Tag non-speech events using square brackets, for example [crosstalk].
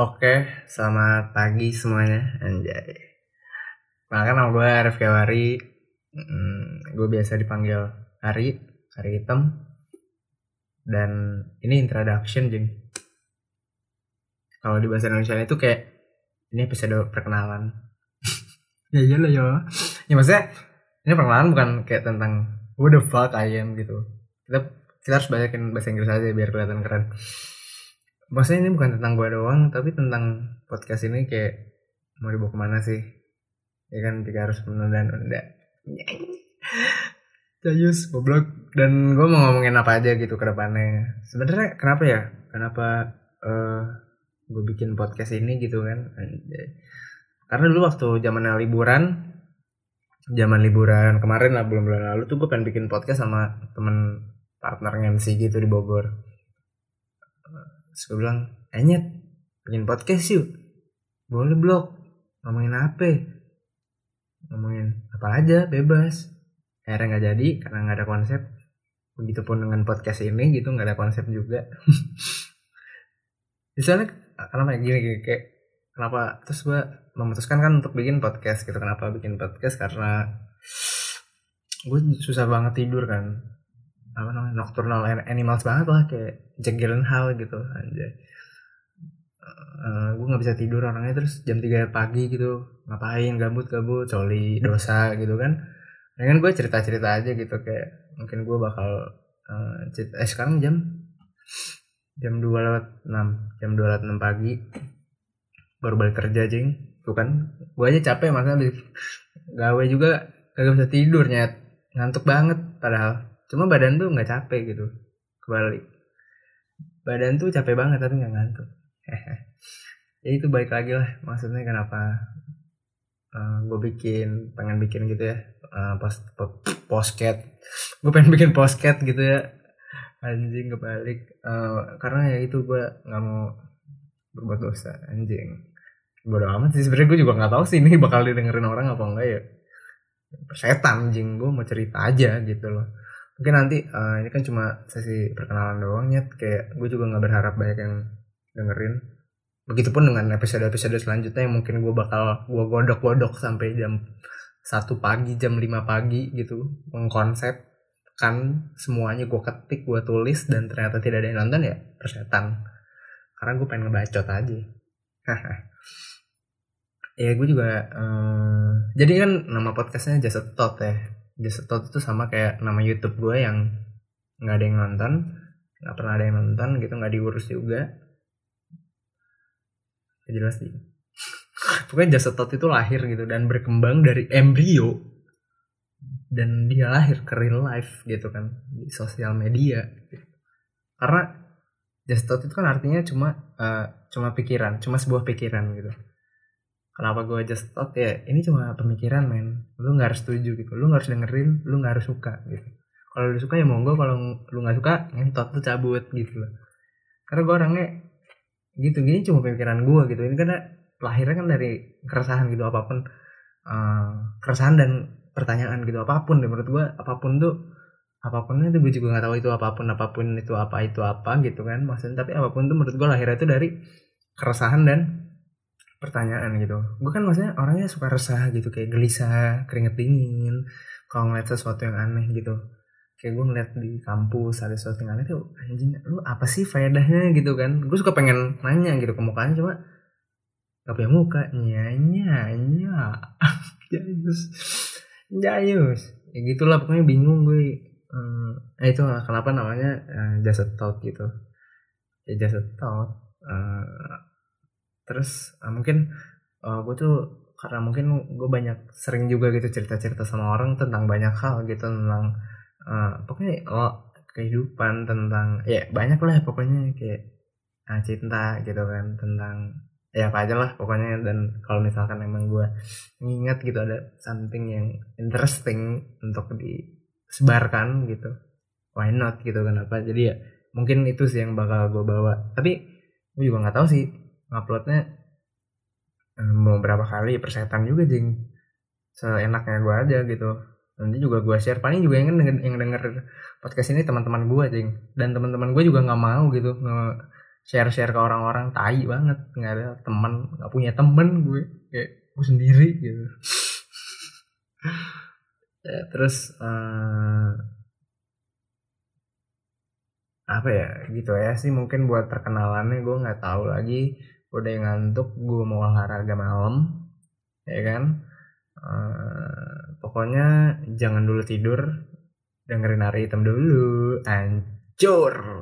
Oke, selamat pagi semuanya, anjay. Nah, nama gue Arif Kewari. Hmm, gue biasa dipanggil Ari, Ari Hitam. Dan ini introduction, jeng. Kalau di bahasa Indonesia itu kayak ini episode perkenalan. [laughs] ya iyalah ya. Ya maksudnya ini perkenalan bukan kayak tentang what the fuck I am gitu. Kita kita harus banyakin bahasa Inggris aja biar kelihatan keren maksudnya ini bukan tentang gue doang tapi tentang podcast ini kayak mau dibawa ke mana sih? Ya kan jika harus menunda-nunda. [laughs] Jayus goblok. Dan gue mau ngomongin apa aja gitu ke depannya. Sebenarnya kenapa ya? Kenapa uh, gue bikin podcast ini gitu kan? Karena dulu waktu zaman liburan zaman liburan kemarin lah bulan-bulan lalu tuh gue pengen bikin podcast sama temen partner MC gitu di Bogor Terus gue bilang, Enyet, bikin podcast yuk. Boleh blog. Ngomongin apa? Ngomongin apa aja, bebas. Akhirnya gak jadi karena gak ada konsep. Begitupun dengan podcast ini gitu, gak ada konsep juga. [laughs] Misalnya, kenapa gini, gini kayak kenapa terus gue memutuskan kan untuk bikin podcast gitu kenapa bikin podcast karena gue susah banget tidur kan apa namanya nocturnal animals banget lah kayak Jack Gyllenhaal gitu aja uh, gue nggak bisa tidur orangnya terus jam 3 pagi gitu ngapain gabut gabut coli dosa gitu kan. Ya kan gue cerita cerita aja gitu kayak mungkin gue bakal uh, cerita, eh sekarang jam jam dua lewat enam jam dua lewat enam pagi baru balik kerja jing tuh kan gue aja capek makanya gawe juga kagak bisa tidur nyet. Ngantuk banget padahal cuma badan tuh nggak capek gitu kebalik. Badan tuh capek banget tapi nggak ngantuk. [laughs] Ya itu baik lagi lah maksudnya kenapa uh, eh, gue bikin pengen bikin gitu ya uh, post postcat [laughs] gue pengen bikin postcat gitu ya. Anjing kebalik. Uh, karena ya itu gue nggak mau berbuat dosa anjing. Bodo amat sih sebenarnya gue juga nggak tahu sih ini bakal didengerin orang apa enggak ya. Setan anjing gue mau cerita aja gitu loh mungkin nanti uh, ini kan cuma sesi perkenalan doang ya kayak gue juga nggak berharap banyak yang dengerin. Begitupun dengan episode-episode selanjutnya yang mungkin gue bakal gue godok-godok sampai jam satu pagi jam 5 pagi gitu mengkonsep kan semuanya gue ketik gue tulis dan ternyata tidak ada yang nonton ya persetan. Karena gue pengen ngebacot aja. [laughs] Ya gue juga uh, jadi kan nama podcastnya Just Tot ya Thought itu sama kayak nama YouTube gue yang nggak ada yang nonton nggak pernah ada yang nonton gitu nggak diurus juga. Ya jelas sih. [laughs] Pokoknya Thought itu lahir gitu dan berkembang dari embrio. Dan dia lahir ke real life gitu kan di sosial media. Karena Thought itu kan artinya cuma uh, cuma pikiran cuma sebuah pikiran gitu kenapa gue just thought ya ini cuma pemikiran men. Lu nggak harus setuju gitu. Lu nggak harus dengerin lu nggak harus suka gitu. Kalau lu suka ya monggo kalau lu nggak suka ngentot tuh cabut gitu loh. Karena gue orangnya gitu gini cuma pemikiran gue gitu. Ini karena lahirnya kan dari keresahan gitu apa pun uh, keresahan dan pertanyaan gitu apa pun deh menurut gue apa pun tuh apa pun itu gue juga nggak tahu itu apa pun apa pun itu apa itu apa gitu kan maksudnya. Tapi apa pun tuh menurut gue lahirnya itu dari keresahan dan pertanyaan gitu. Gue kan maksudnya orangnya suka resah gitu kayak gelisah keringet dingin kalau ngeliat sesuatu yang aneh gitu. Kayak gue ngeliat di kampus ada sesuatu yang aneh tuh anjing lu apa sih faedahnya gitu kan? Gue suka pengen nanya gitu ke mukanya cuma gak punya muka. Nyanya nya [laughs] jayus. Jayus. Ya gitulah pokoknya bingung gue. Hmm, eh itu kenapa namanya uh, just a thought gitu. Ya just a thought uh, terus uh, mungkin uh, eh, gue tuh karena mungkin gue banyak sering juga gitu cerita-cerita sama orang tentang banyak hal gitu tentang uh, pokoknya oh, kehidupan tentang ya banyak lah pokoknya kayak uh, cinta gitu kan tentang ya apa aja lah pokoknya. Dan kalau misalkan emang gue nginget gitu ada something yang interesting untuk disebarkan gitu why not gitu kenapa? Jadi ya mungkin itu sih yang bakal gue bawa. Tapi gue juga nggak tahu sih nguploadnya mau berapa kali persetan juga jing. Seenaknya gue aja gitu. Nanti juga gue share. Paling juga yang denger, yang denger podcast ini teman-teman gue jing. Dan teman-teman gue juga nggak mau gitu nge share share ke orang-orang. Tai banget. Nggak ada teman nggak punya temen gue kayak gue sendiri gitu. [laughs] Ya, terus uh, apa ya gitu ya sih. Mungkin buat perkenalannya gue nggak tahu lagi udah ngantuk gue mau olahraga malam ya kan? Uh, pokoknya jangan dulu tidur dengerin hari hitam dulu. Ancur